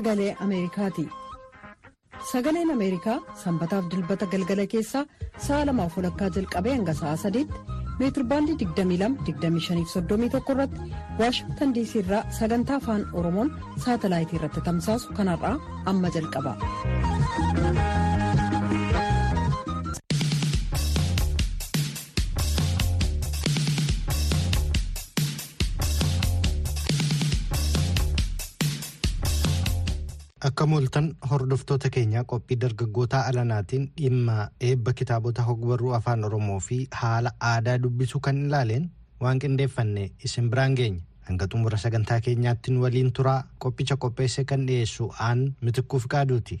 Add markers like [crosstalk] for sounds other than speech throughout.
Sagalee Ameerikaati. Sagaleen Ameerikaa sanbataaf dilbata galgala keessaa sa'a lamaaf walakkaa jalqabee hanga sa'a sadiitti meetirbaandii 22-25-31 irratti waashingtan diisii irraa sagantaa afaan oromoon saatalaayitii irratti tamsaasu kanarraa amma jalqaba. Akka mooltan hordoftoota keenyaa qophii dargaggootaa alanaatiin dhimma eebba kitaabota hogbarruu afaan oromoo fi haala aadaa dubbisuu kan ilaaleen waan qindeeffanne isin biraan geenya hanga xumura sagantaa keenyaatti waliin turaa qophicha qopheesse kan dhiyeessu aan mitikkuuf qaaduuti.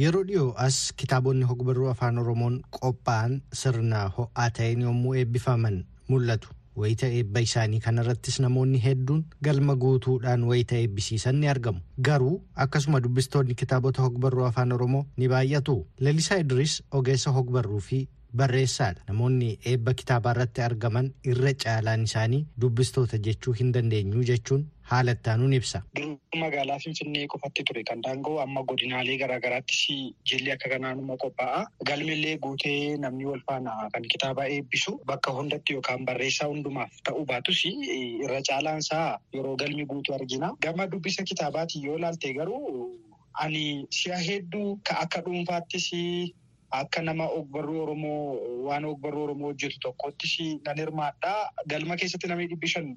Yeroo dhiyoo as kitaabonni hogbarruu afaan oromoon qophaa'an sirna ho'aa ta'een yommuu eebbifaman mul'atu. Wayita eebba isaanii kanarrattis namoonni hedduun galma guutuudhaan wayita eebbisiisan ni argamu. Garuu akkasuma dubbistoonni kitaabota hogbarruu afaan oromoo ni baay'atu. Lalisaa idris ogeessa hogbarruu fi barreessaadha namoonni eebba kitaabaa irratti argaman irra caalaan isaanii dubbistoota jechuu hin dandeenyu jechuun haala ittaanuun ibsa. Magaalaa Finfinnee qofatti ture kan daangoo amma godinaalee garaagaraattis jilli akka kanaanuma qophaa'a. Galmillee guutee namni wal faana kan kitaaba eebbisu bakka hundatti yookaan barreessaa hundumaaf ta'uu baatus irra caalaan isaa yeroo galmi guutu argina. Gama dubbisa kitaabaati yoo ilaalte garuu ani si'a hedduu akka dhuunfaattis akka nama ogbarruu Oromoo waan ogbarruu Oromoo hojjetu tokkottis nan hirmaadha. Galma keessatti namni dhibbi shan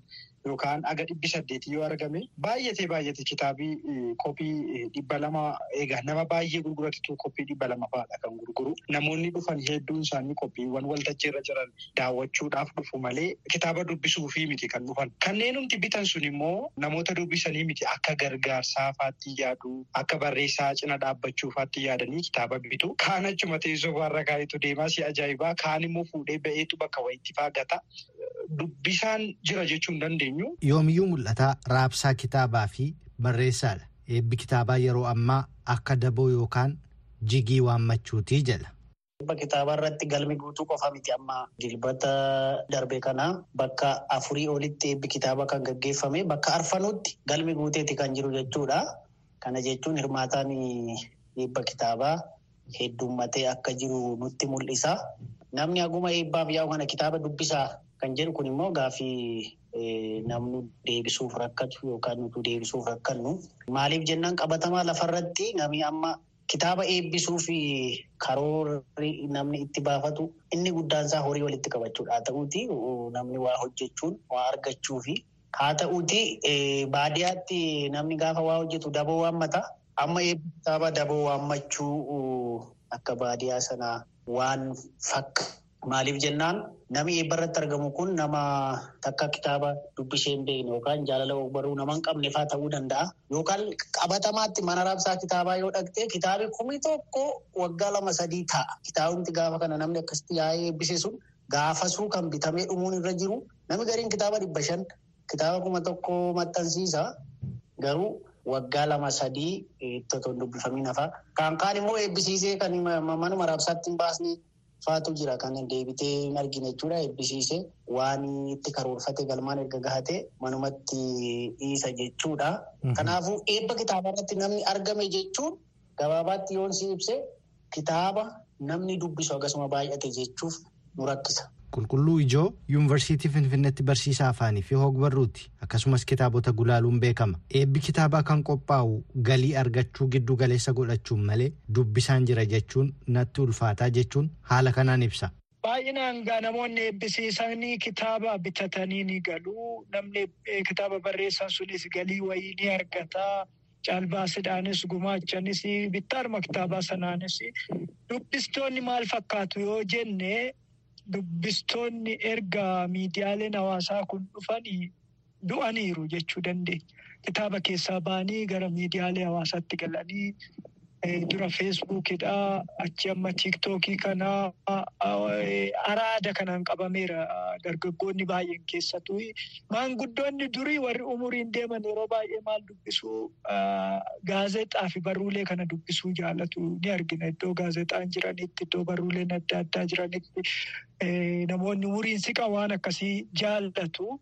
yookaan aga dhibbi saddeeti yoo argame baay'atee baay'ate kitaabii koppii dhibba lama egaa nama baay'ee gurguratu koppii dhibba lama fa'aadha kan gurguru. Namoonni dhufan hedduun isaanii koppiiwwan waltajjii irra jiran daawwachuudhaaf dhufu malee kitaaba dubbisuufii miti kan dhufan. Kanneen nuti bitan sun immoo namoota dubbisanii miti akka gargaarsaa faatti yaadu akka barreessaa cina dhaabbachuu faatti yaadanii kitaaba bitu. Kaan achuma teessoo faarra kaa'itu deemaa si ajaa'ibaa kaan immoo fuudhee ba'eetu bakka wayitti faa gata. Dubbisaan jira jechuu hin dandeenyu. Yoomiyyuu mul'ataa raabsaa kitaabaa fi barreessaadha. Eebbi kitaabaa yeroo ammaa akka daboo yookaan jigii waammachuutii jedha. Eebba kitaabaa irratti galmi guutuu qofa miti amma dilbata darbe kana bakka afurii olitti eebbi kitaabaa kan gaggeeffame bakka arfanuutti galmi guuteeti kan jiru jechuudha. Kana jechuun hirmaataan eebba kitaabaa heddummatee akka jiru nutti mul'isa. Namni haguma eebbaaf yaa'u kana kitaaba dubbisaa kan jedhu kun immoo gaaffii namni deebisuuf rakkatu yookaan nuti deebisuuf rakkannu. Maaliif jennaan qabatamaa lafarratti namni amma kitaaba eebbisuu fi karoorri namni itti baafatu inni guddaan isaa horii walitti qabachuudha. Haa ta'uuti namni waa hojjechuun waa argachuu fi haa ta'uuti baadiyyaatti namni gaafa waa hojjetu daboo waammata. Amma eebbi kitaaba daboo waammachuu akka baadiyyaa sanaa waan fakka. Maaliif jennaan namni eebba irratti argamu kun nama takka kitaaba dubbisee hin beekne yookaan jaalala ogbarruu nama hin qabne fa'aa ta'uu danda'a. Yookaan qabatamaatti mana raabsaa kitaabaa yoo dhaqxee kitaabi kumi tokko waggaa lama sadii ta'a. Kitaabumti gaafa kana namni akkasitti yaa'ee eebbise sun gaafasuu kan bitamee dhumuun irra jiru namni gariin kitaaba dhibba shan kitaaba kuma tokko maxxansiisa garuu waggaa lama sadii itti dubbifamiin hafa. Kan kaan immoo eebbisiisee kan manuma raabsaatti hin baasne. Faatu jira kan deebitee hin argine jechuudha. Eebbisiisee waan itti karoorfate galmaan erga gahate manumatti dhiisa jechuudha. Kanaafuu eebba kitaabaa irratti namni argame jechuun gabaabaatti yoon si ibse kitaaba namni dubbisu akkasuma baay'ate jechuuf nu rakkisa. Qulqulluu Ijoo Yuunivarsiitii Finfinneetti barsiisaa afaanii fi hogbarruuti. Akkasumas kitaabota gulaaluun beekama. Eebbi kitaabaa kan qophaa'u galii argachuu giddu galeessa godhachuun malee dubbisaan jira jechuun natti ulfaataa jechuun haala kanaan ibsa. Baay'inaan gaa namoonni eebbisiisanii kitaaba bitatanii ni galu. Namni kitaaba barreessan sunis galii wayii ni argata. Caalbaasidhaanis gumaachanis bittaadhuma kitaabaa sanaanis dubbistoonni maal fakkaatu yoo jenne. Dubbistoonni erga miidiyaaleen hawaasaa kun dhufanii du'aniiru jechuu dandeenya. Kitaaba keessaa ba'anii gara miidiyaalee hawaasaatti galanii dura feesbuukidha achi amma tiiktookii kana araada kanaan qabameera. Dargaggoonni baay'een keessattuu maanguddoonni durii warri umuriin deeman yeroo baay'ee maal dubbisuu? Gaazexaa fi barruulee kana dubbisuu jaalatu ni argina. Iddoo gaazexaan jiranitti iddoo barruuleen adda addaa jiranitti namoonni umuriin siqa waan akkasii jaallatu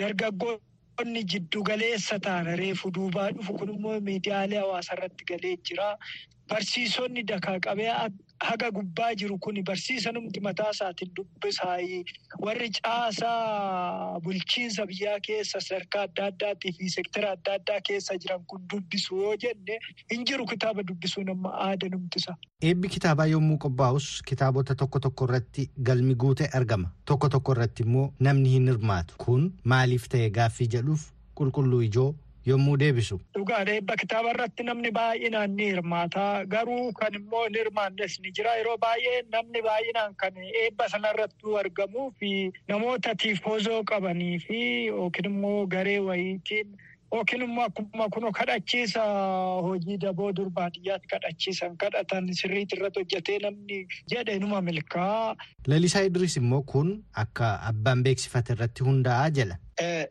dargaggoonni. Qonni jiddu galeessa taana reefu duubaa dhufu kun immoo miidiyaalee hawaasaa irratti galee jira. Barsiisonni dakaa qabee haga gubbaa jiru kun barsiisanumti mataa isaatiin dubbisaayii warri caasaa bulchiinsa biyyaa keessa sadarkaa adda addaatii fi seektara adda addaa keessa jiran kun dubbisu yoo jenne hin jiru kitaaba dubbisuun amma aada numtisa. Eebbi kitaabaa yommuu qophaa'us kitaabota tokko tokko irratti galmi guutee argama. Tokko tokko irratti immoo namni hin hirmaatu. Kun maaliif ta'e gaaffii jedhuuf qulqulluu ijoo yommuu deebisu. Dhugaadha eebba kitaaba irratti namni baay'inaan ni hirmaata. Garuu kan immoo hin hirmaannes ni jira. Yeroo baay'ee namni baay'inaan kan eebba sanarratti argamuu fi namoota tiifoozoo qabanii fi yookiin immoo garee wayiitiin yookiin immoo akkuma kun kadhachiisa hojii daboo dur baadiyyaatti kadhachiisan kadhatan sirriitti irratti hojjetee namni jedhe numa milkaa. Lalisaa Idris immoo kun akka abbaan beeksifate irratti hundaa'aa jala.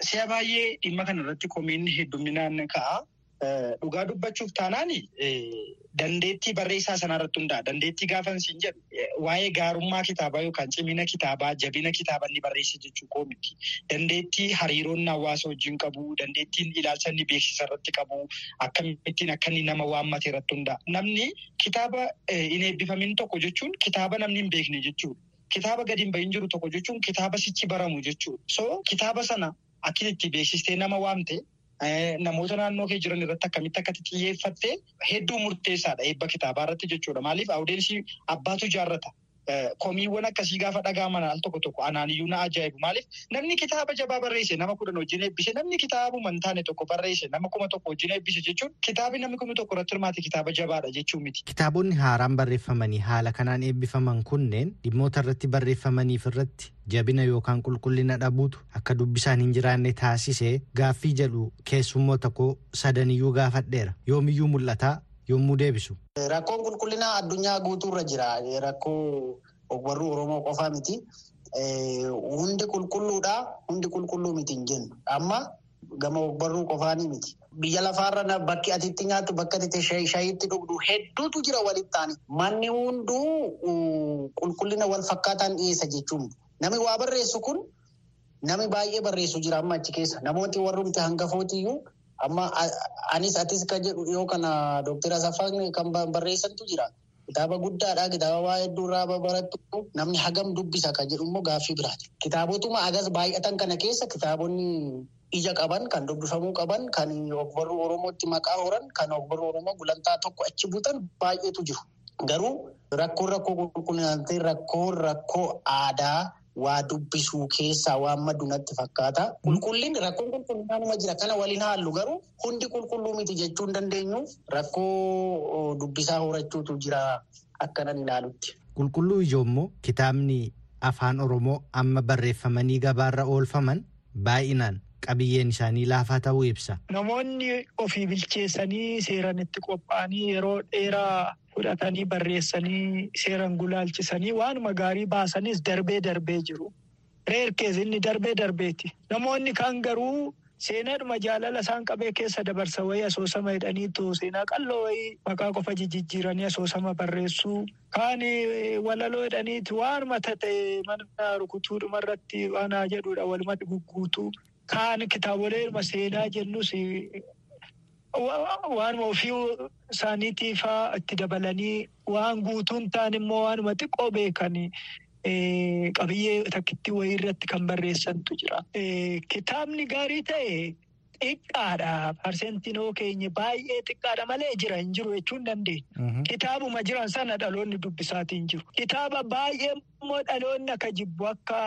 Si'a baay'ee dhimma kana irratti komiin hedduminaan ka'a. Dhugaa dubbachuuf taanaan dandeettii barreessaa sanaa irratti hundaa'a. Dandeettii gaafan siin jedhu waa'ee gaarummaa kitaabaa yookaan cimina kitaabaa jabina kitaaba inni barreesse jechuu koo miti. Dandeettii hariiroonni hawaasa wajjin qabu, dandeettiin ilaalcha inni beeksisa irratti qabu, akkamittiin akka inni nama waammate irratti hundaa'a. Namni kitaaba hin eebbifamin tokko jechuun kitaaba namni hin beekne jechuudha. Kitaaba gadi hin bahin jiru tokko jechuun kitaaba sichi baramu jechuudha. So kitaaba sana akkasitti beeksistee nama waamte namoota naannoo kee jiran irratti akkamitti akkatti xiyyeeffattee hedduu murteessaadha eebba kitaabaa irratti jechuudha. Maaliif awudeensi abbaatu jaarrata. Komiiwwan akkasii gaafa dhaga'aman al tokko tokko anaaniyyuu na ajaa'ibu. Maaliif namni kitaaba jabaa barreesse nama kudhan wajjin eebbise namni kitaabuma hin taane tokko barreesse nama kuma tokko wajjin eebbise jechuun kitaabni namni kuma tokko irratti hirmaate kitaaba jabaadha jechuu miti. Kitaabonni haaraan barreeffamanii haala kanaan eebbifaman kunneen dhimmoota irratti barreeffamaniif irratti jabina yookaan qulqullina dhabuutu akka dubbisaan hin jiraanne taasisee gaaffii jedhu keessummoota koo sadaniyyuu gaafadheera yoomiyyuu mul'ataa yommuu deebisu. Rakkoon qulqullinaa addunyaa guutuurra jira. Rakkoo ogbarruu Oromoo qofaa miti. Hundi qulqulluudha. Hundi qulqulluu miti hin jennu. Amma gama ogbarruu qofaanii miti. Biyya lafaarra bakki atitti nyaattu bakka ati shayiitti dhugdu hedduutu jira walitti taani. Manni hunduu qulqullina wal fakkaataan dhiyeessa jechuun. Namni waa barreessu kun namni baay'ee barreessu jira amma achi keessa. Namooti warrumti hangafootiyyuu amma anis atis kan jedhu dhiyoo kana Dookter Asaffaan kan barreessantu jira. Kitaaba guddaadha. Kitaaba waa hedduu irraa barattu namni hagam dubbisa kan jedhu immoo gaaffii biraati. Kitaabotuma agas baay'atan kana keessa kitaabonni ija qaban kan dubbifamuu qaban kan ogbarruu Oromootti maqaa horan kan ogbarruu Oromoo gulantaa tokko achi buutan baay'eetu jiru. Garuu rakkoon rakkoo qulqullinaatti rakkoon rakkoo aadaa waa dubbisuu keessaa waan maddu natti fakkaata. Qulqullinni rakkoon qulqullinaanuma jira kana waliin haallu garuu hundi qulqulluu miti jechuu hin dandeenyu rakkoo dubbisaa horachuutu jira akkanan ilaalutti. Qulqulluu ijoommoo kitaabni afaan Oromoo amma barreeffamanii gabaarra oolfaman baay'inaan qabiyyeen isaanii laafaa ta'uu ibsa. Namoonni ofii bilcheessanii seeran itti qophaa'anii yeroo dheeraa fudhatanii barreessanii seeran gulaalchisanii waanuma gaarii baasanis darbee darbee jiru. Reerkees inni darbee darbeeti. Namoonni kaan garuu seenaadhuma jaalala isaan qabee keessa dabarsa wayii asoosama jedhaniitu seenaa qalloo wayii maqaa qofa jijjiiranii asoosama barreessuu kaan walaloo jedhaniiti waanuma ta'e mana rukutuudhuma irratti waan haa jedhudha walumatti gugguutuu. Kaan kitaabolee seenaa jennus waanuma ofii isaaniitiifaa itti dabalanii waan guutuun ta'an immoo waanuma xiqqoo beekan qabiyyee takkitti wayii irratti kan barreessantu jira. Kitaabni gaarii ta'e xiqqaadha. Parsentinoo keenya baay'ee xiqqaadha malee jira hin jiru jechuun dandeenya. Kitaabuma jiran sana dhaloonni dubbisaatiin jiru. Kitaaba baay'ee immoo dhaloonni akka jibbu akka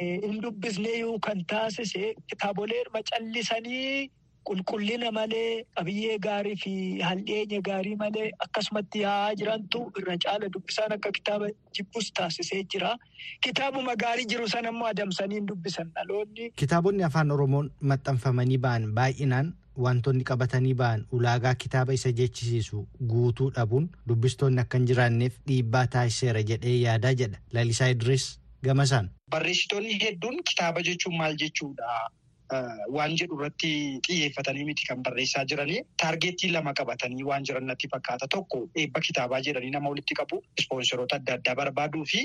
hin dubbisneeyyuu kan taasise kitaabolee callisanii qulqullina malee qabiyyee gaarii fi haldheenya gaarii malee akkasumatti yaa'aa jirantu irra caala dubbisaan akka kitaaba jibbus taasisee jira. Kitaabuma gaarii jiru sana immoo adamsanii dubbisan dhaloonni. Kitaabonni afaan Oromoon maxxanfamanii ba'an baay'inaan wantoonni qabatanii ba'an ulaagaa kitaaba isa jechisiisu guutuu dhabuun dubbistoonni akka hin jiraanneef dhiibbaa taasiseera jedhee yaadaa jedha lalisaa idris gamasaan. Barreessitoonni hedduun kitaaba jechuun maal jechuudha waan jedhu irratti xiyyeeffatanii miti kan barreessaa jiranii taargeettii lama qabatanii waan jiran natti fakkaata tokko eebba kitaabaa jedhanii nama walitti qabu ispoonseroota adda addaa barbaaduu fi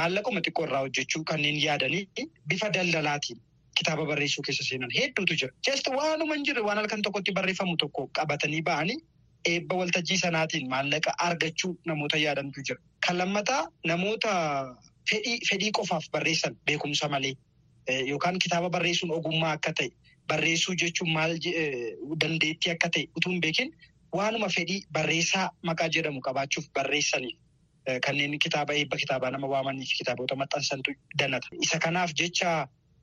maallaquma xiqqoo irraa hojjechuu kanneen yaadanii bifa daldalaatiin. Kitaaba barreessuu keessa seenan hedduutu jira. Just waanuma hin jirre waan halkan tokkotti barreeffamu tokko qabatanii ba'anii eebba waltajjii sanaatiin maallaqa argachuu namoota yaadantu jira. Kan lammataa namoota fedhii qofaaf barreessan beekumsa malee yookaan kitaaba barreessuun ogummaa akka ta'e barreessuu jechuun maal dandeettii akka ta'e utuu hin beekin waanuma fedhii barreessaa maqaa jedhamu qabaachuuf barreessaniif. Kanneen kitaaba eebba kitaabaa nama waamanii fi kitaabota maxxansantu danata. Isa kanaaf jecha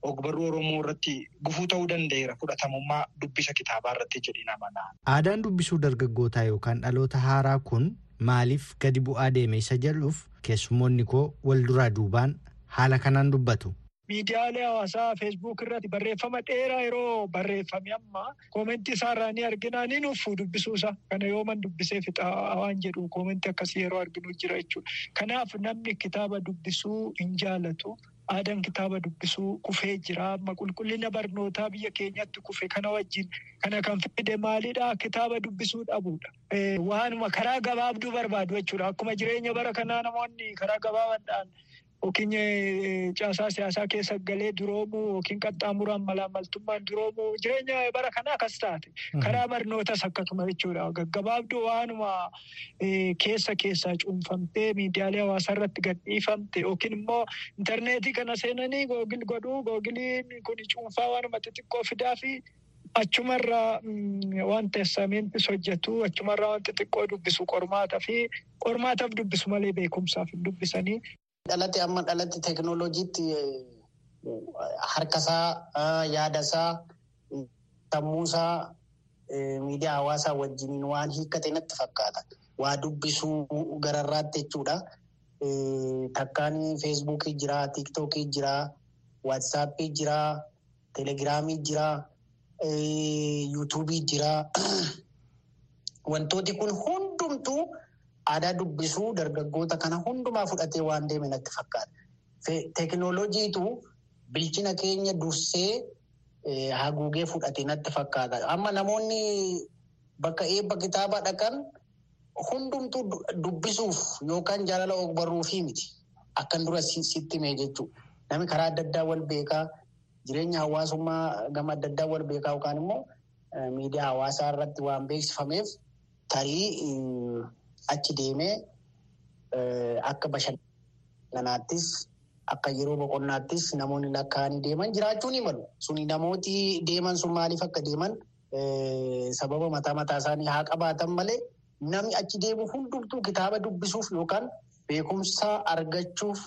ogbarruu Oromoo irratti gufuu ta'uu danda'eera fudhatamummaa dubbisa kitaabaa irratti jedhee nama Aadaan dubbisuu dargaggootaa yookaan dhaloota haaraa kun maaliif gadi bu'aa deeme isa jedhuuf keessummoonni koo wal duraa duubaan haala kanaan dubbatu. Miidiyaalee hawaasaa feesbuuk irratti barreeffama dheeraa yeroo barreeffame amma koomentii isaarraa ni argina ni nuufu dubbisuusa. Kana yooman dubbisee fixaa waan jedhu koomentii akkasii yeroo arginu jira jechuudha. Kanaaf namni kitaaba dubbisuu hin jaalatu. Aadaan kitaaba dubbisuu kufee jira. Amma qulqullina barnootaa biyya keenyatti kufe kana wajjin kana kan fide maalidhaa kitaaba dubbisuu dhabuudha. Waanuma karaa gabaabduu barbaadu jechuudha. Akkuma jireenya bara kanaa namoonni karaa gabaabaadhaan yookiin caasaa siyaasaa keessa galee duroomuu yookiin qaxxaamuraan malaamaltummaan duroomuu jireenya bara kanaa akkas taate. Karaa barnootas akkasuma jechuudha. Gaggabaabduu waanuma keessa keessaa cuunfamtee miidiyaalee hawaasaa irratti gadhiifamte yookiin immoo intarneetii kana seenanii googil godhuu googiliin kun cuunfaa waanuma xixiqqoo fidaa fi achumarraa waan teessamentis hojjetu achumarraa waan xixiqqoo dubbisu qormaata fi qormaataaf dubbisu malee beekumsaaf dubbisanii. Dhalate amma dhalate teekinooloojiitti harkasaa yaadasaa sammuusaa miidiyaa hawaasaa wajjiniin waan hiikkate natti fakkaata. Waa dubbisuu gararraatti jechuudha. Takkaan feesbuukii jira, tiiktookii jira, waatsaappii jira, teelegiraamii jira, yuutuubii jira. [clears throat] Wantooti kun hundumtuu aadaa dubbisuu dargaggoota kana hundumaa fudhatee waan deeme natti fakkaata. Teekinooloojiitu bilchina keenya dursee haguugee fudhate natti fakkaata. Amma namoonni bakka eebba kitaabaa dhaqan hundumtuu dubbisuuf yookaan jaalala ogbarruufii miti. Akkan dura sitti himee jechuudha. Namni karaa adda addaa wal beekaa jireenya hawaasummaa gama adda addaa wal beekaa yookaan immoo miidiyaa hawaasaa irratti waan beeksifameef tarii achi deemee akka bashannanaattis akka yeroo boqonnaattis namoonni lakkaa'anii deeman jiraachuu ni malu. Suni namooti deeman sun maaliif akka deeman sababa mataa mataa isaanii haa qabaatan malee namni achi deemu hundumtuu kitaaba dubbisuuf yookaan beekumsa argachuuf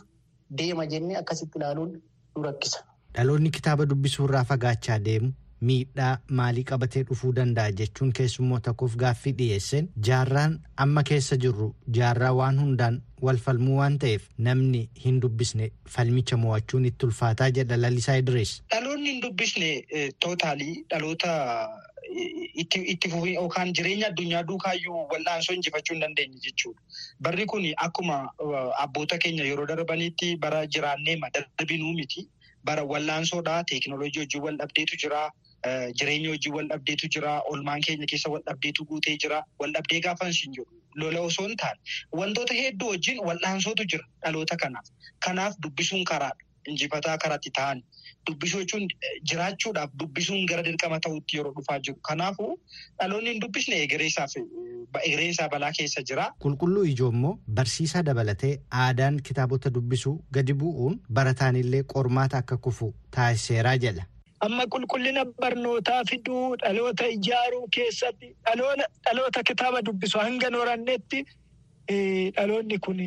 deema jennee akkasitti ilaaluun nu rakkisa. Dhaloonni kitaaba dubbisuu irraa fagaachaa deemu miidhaa maalii qabatee dhufuu danda'a jechuun keessummoota koof gaaffii dhiyeesseen jaarraan amma keessa jirru jaarraa waan hundaan wal falmuu waan ta'eef namni hin dubbisne falmicha mo'achuun itti ulfaataa jedha lalisaa Idris. Dhaloonni hin dubbisne tootaalii dhaloota itti fufii yookaan jireenya addunyaa duukaayyuu wal'aansoo injifachuu hin dandeenye jechuudha. Barri kun akkuma abboota keenya yeroo darbanitti bara jiraannee darbinuu miti. Bara wal'aansoodhaa teekinooloojii hojii wal dhabdeetu jira. Jireenya hojii wal dhabdeetu jira. Olmaan keenya keessa wal dhabdeetu guutee jira. Wal dhabdee gaafa hin jiru. Lola osoo hin taane wantoota hedduu wajjin wal'aansootu jira dhaloota kanaaf. Kanaaf dubbisuun karaadha. Injifataa karaatti ta'an. Dubbisuu jechuun jiraachuudhaaf dubbisuun gara dirqama ta'utti yeroo dhufaa jiru. Kanaafuu dhaloonni hin dubbisne egereen isaa balaa keessa jira. Qulqulluu ijoo immoo barsiisaa dabalatee aadaan kitaabota dubbisuu gadi bu'uun barataanillee qormaata akka kufu taasiseeraa jedha. Amma qulqullina barnootaa fiduu dhaloota ijaaruu keessatti dhaloota kitaaba dubbisu hanga horannetti dhaloonni kun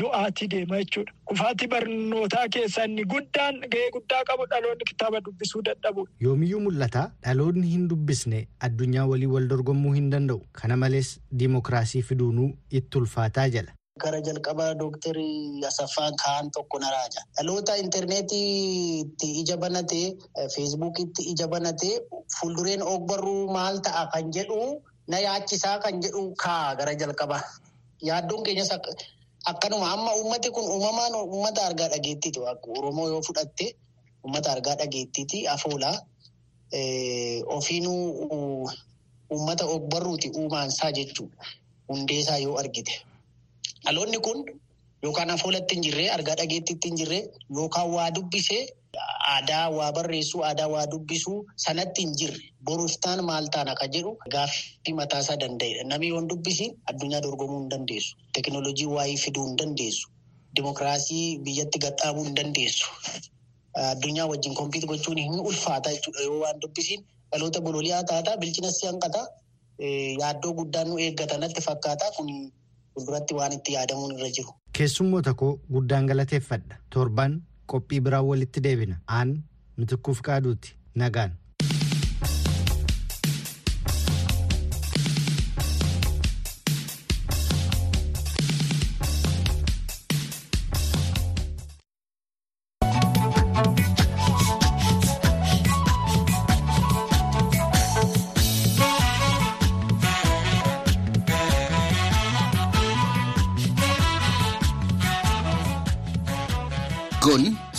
du'aatii deema jechuudha. Kufaatii barnootaa keessaa inni guddaan gahee guddaa qabu dhaloonni kitaaba dubbisuu dadhabudha. Yoomiyyuu mul'ata dhaloonni hin dubbisne addunyaa walii wal dorgommuu hin danda'u. Kana malees diimokiraasii fiduunuu itti ulfaataa jala. Gara jalqabaa dooktarii Asaffaan Kaan tokko na raaja. Dhaloota intarneetiitti ija banatee feesbuukiitti ija banatee fuuldureen ogbarruu maal ta'a kan jedhu na yaachisaa kan jedhu kaa gara jalqabaa. Yaaddoon keenyas akkanuma amma uummati kun uumamaan uummata argaa dhageettiiti. Oromoo yoo fudhatte uummata argaa dhageettiiti afoolaa. Ofiinuu uummata ogbarruuti uumaansaa jechuudha. Hundeesaa yoo argite. Dhaloonni kun yookaan afoolatti hin jirree argaa dhageettiitti hin jirree yookaan waa dubbisee aadaa waa barreessuu aadaa waa dubbisuu sanatti hin jirre boruftaan maal taana kan jedhu gaaffii mataasaa danda'edha. Namni yoon dubbisiin addunyaa dorgomuu hin dandeessu. Teekinooloojii waa'ee fiduu hin dandeessu. Dimookiraasii biyyatti gadhaabuu hin dandeessu. Addunyaa wajjin kompiit gochuun hin ulfaata jechuudha yoo waan dubbisiin dhaloota bololi'aa taata bilchinas si hanqata yaaddoo guddaan nu eeggata natti fakkaata kun fuulduratti waan itti yaadamuun irra jiru. Keessummoota koo guddaan galateeffadha. Torban qophii biraan walitti deebina. Aan mitikkuuf qaaduuti. Nagaan.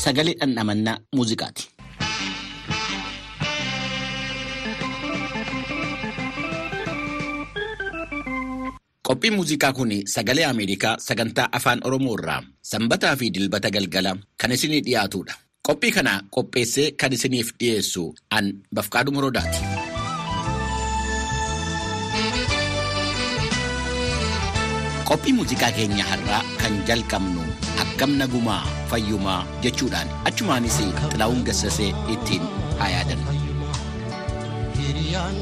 Sagalee dhandhamannaa muuziqaati. Qophiin muuziqaa kun sagalee Ameerikaa sagantaa afaan Oromoo irraa sanbataa fi dilbata galgala kan isinii dhiyaatudha. Qophii kana qopheessee kan isiniif dhiyeessu an Bafqaadhu Morodaati. Qophii muuziqaa keenya har'aa kan jalqabnu akkam nagumaa fayyumaa jechuudhaan achumaanis xilaa'uun gassasee ittiin haa yaadannu. Hiriyaan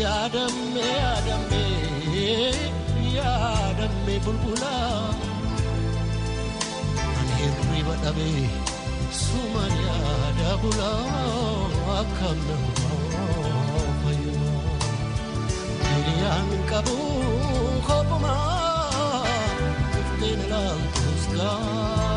Yaadamme yaadamme yaadamme bulbulaa Ani hirriba dhabee suman yaada bulaa akkam namaa fayyumaa. Hiriyaan qabu kophumaa dhufteen laaltus gaarumaa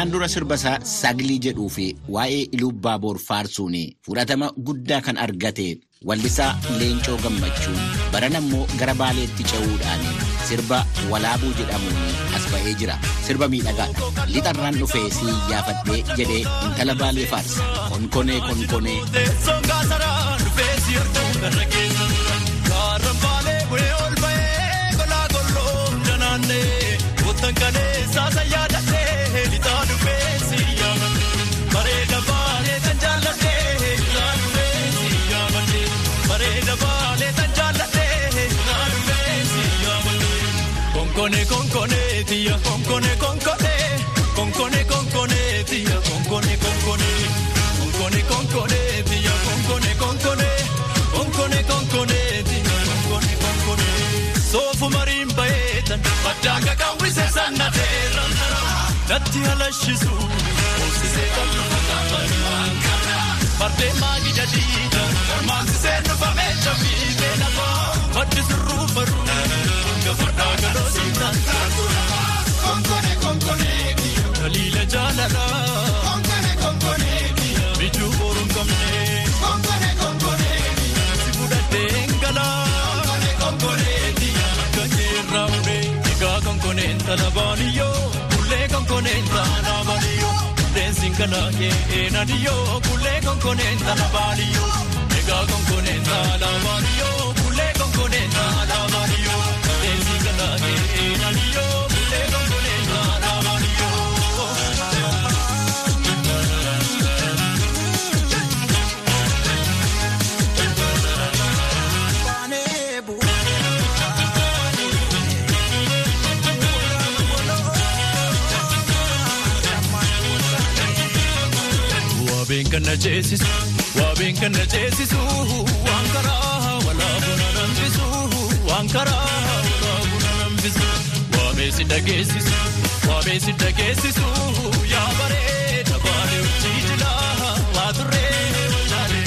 Kanaan dura sirba isaa Saglii jedhuu fi waa'ee Ilubbaa Boor faarsuun fudhatama guddaa kan argate wallisaa Leencoo Gammachuu baran ammoo gara Baaleetti ce'uudhaan sirba Walaabuu jedhamuun as ba'ee jira. Sirba miidhagaadha. Lixarraan dhufee si iyyaafadhee jedhee intala Baalee faarsa. Konkonee konkonee. Baetan badanga kawise sanna terra natti halashisu osise kallu Parte magi jadida, mansi se no fa mecha fi bela ba, maddi surru baru, gafarda galo sinta. Konkone konkone, dalila jalala. Konkone talabani yo, kulle konkone talabani yo. Dancing kala ye enadiyo kule konkonenta la baliyo Ega konkonenta la baliyo kule konkonenta la baliyo Dancing kala ye Kana ceesisu waabeen kana ceesisu waan karaa walaabuna nambisu waan karaa walaabuna nambisu waabee si dhageessisu waabee si dhageessisu yaa bareeda baale hojii jila waa turree wajaalee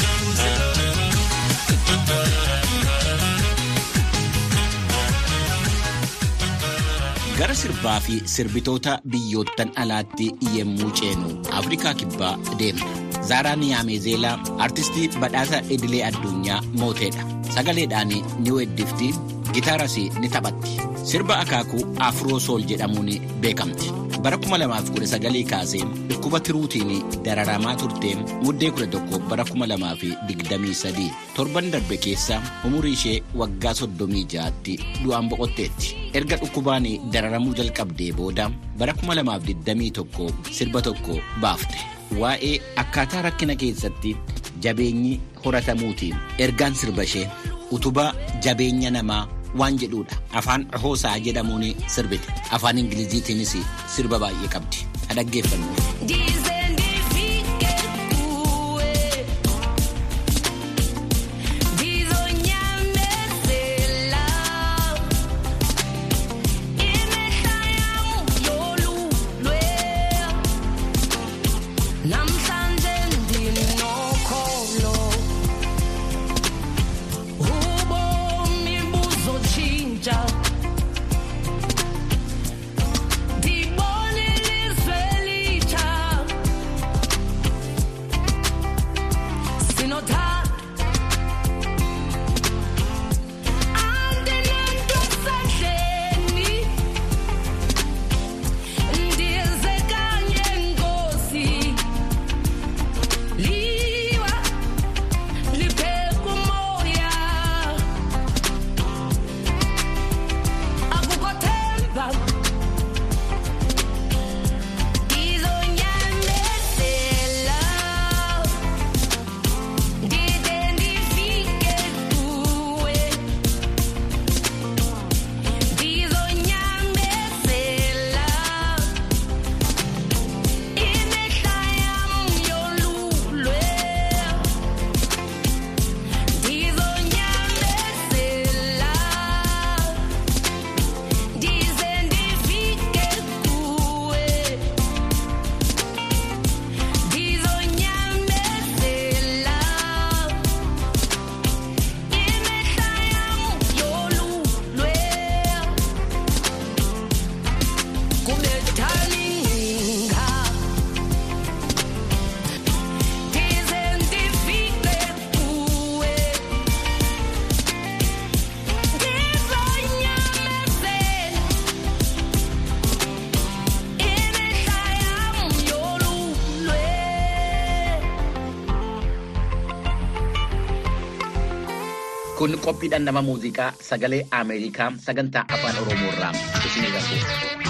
Gara sirbaa fi sirbitoota biyyoottan alaatti yemmuu ceenu Afrikaa kibbaa deemna. Zaaraa Niyaameezeelaa artistii badhaasa idilee addunyaa mooteedha. Sagaleedhaan ni weeddifti, gitaaras ni taphatti. Sirba akaakuu Afroo Sool jedhamuun beekamti. Bara 2019 kaasee dhukkuba tiruutiin dararamaa turtee muddee 11 bara 2023 torban darbe keessa umurii ishee waggaa 36tti du'aan boqotteetti. Erga dhukkubaan dararamuu jalqabdee booda bara 2021 sirba tokko baafte. Waa'ee akkaataa rakkina keessatti jabeenyi horatamuutiin ergaan sirba ishee utubaa jabeenya namaa waan jedhuudha. Afaan hoosaa jedhamuun sirbite. Afaan Ingiliziitiinis sirba baay'ee qabdi. Ha dhaggeeffannu. Kun qophiidhaan nama muuziqaa sagalee Ameerikaa sagantaa afaan Oromoo irraa isinii darbu.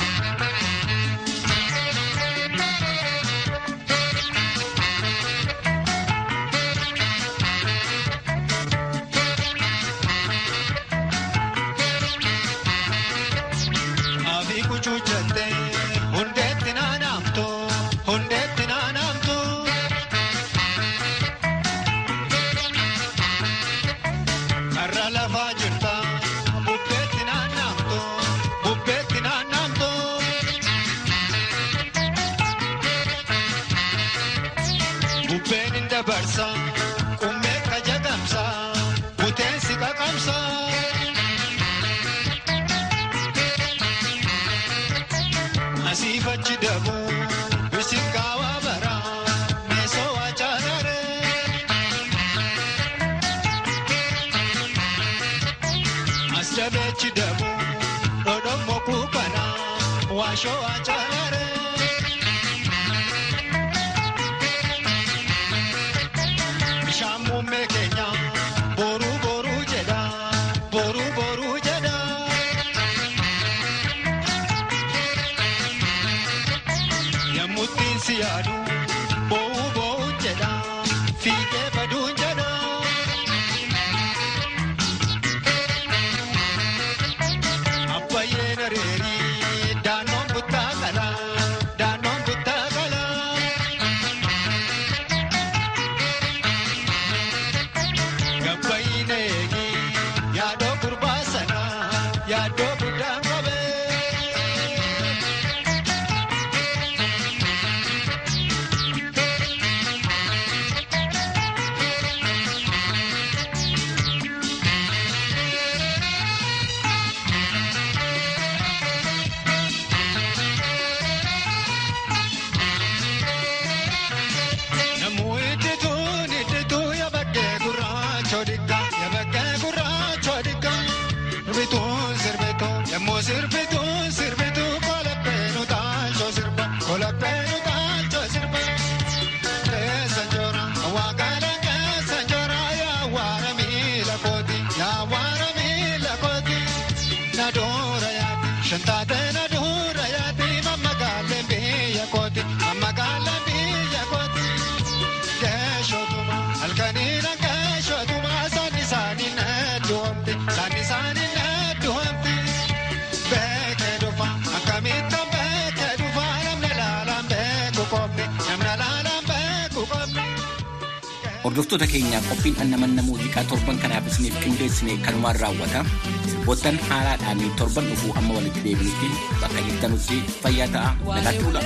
Hordoftoota keenyaa qophiin annamanna muuziqaa torban kanaaf isiniif qindeessine kanumaan raawwata. Sirboottan haaraadhaan torban dhufuu amma walitti deebinutti bakka jirtanutti fayyaa ta'a nagaatti bula.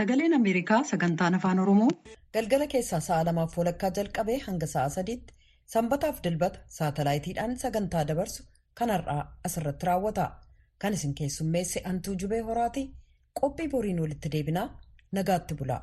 Sagaleen Ameerikaa sagantaan afaan Oromoo galgala keessaa sa'a lamaaf walakkaa jalqabee hanga sa'a sadiitti sanbataaf dilbata saatalaayitiidhaan sagantaa dabarsu kan har'aa asirratti raawwata. Kan isin keessummeesse Antuu Jubee Horaati. Qophii boriin walitti deebinaa nagaatti bulaa.